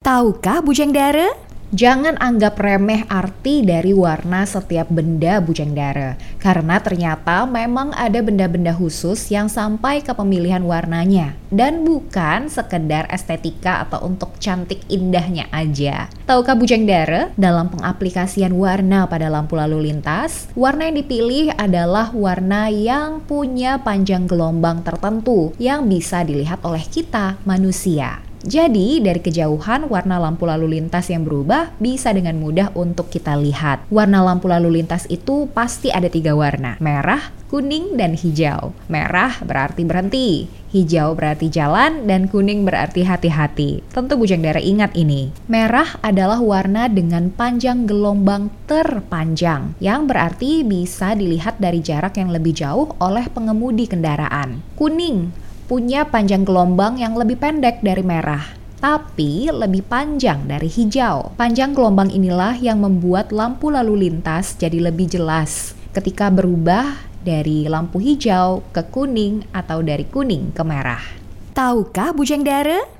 Tahukah Bujang Dara? Jangan anggap remeh arti dari warna setiap benda Bujang Dara, karena ternyata memang ada benda-benda khusus yang sampai ke pemilihan warnanya, dan bukan sekedar estetika atau untuk cantik indahnya aja. Tahukah Bujang Dara, dalam pengaplikasian warna pada lampu lalu lintas, warna yang dipilih adalah warna yang punya panjang gelombang tertentu yang bisa dilihat oleh kita, manusia. Jadi, dari kejauhan warna lampu lalu lintas yang berubah bisa dengan mudah untuk kita lihat. Warna lampu lalu lintas itu pasti ada tiga warna, merah, kuning, dan hijau. Merah berarti berhenti, hijau berarti jalan, dan kuning berarti hati-hati. Tentu Bujang Dara ingat ini. Merah adalah warna dengan panjang gelombang terpanjang, yang berarti bisa dilihat dari jarak yang lebih jauh oleh pengemudi kendaraan. Kuning punya panjang gelombang yang lebih pendek dari merah, tapi lebih panjang dari hijau. Panjang gelombang inilah yang membuat lampu lalu lintas jadi lebih jelas ketika berubah dari lampu hijau ke kuning atau dari kuning ke merah. Tahukah Bujang Dara?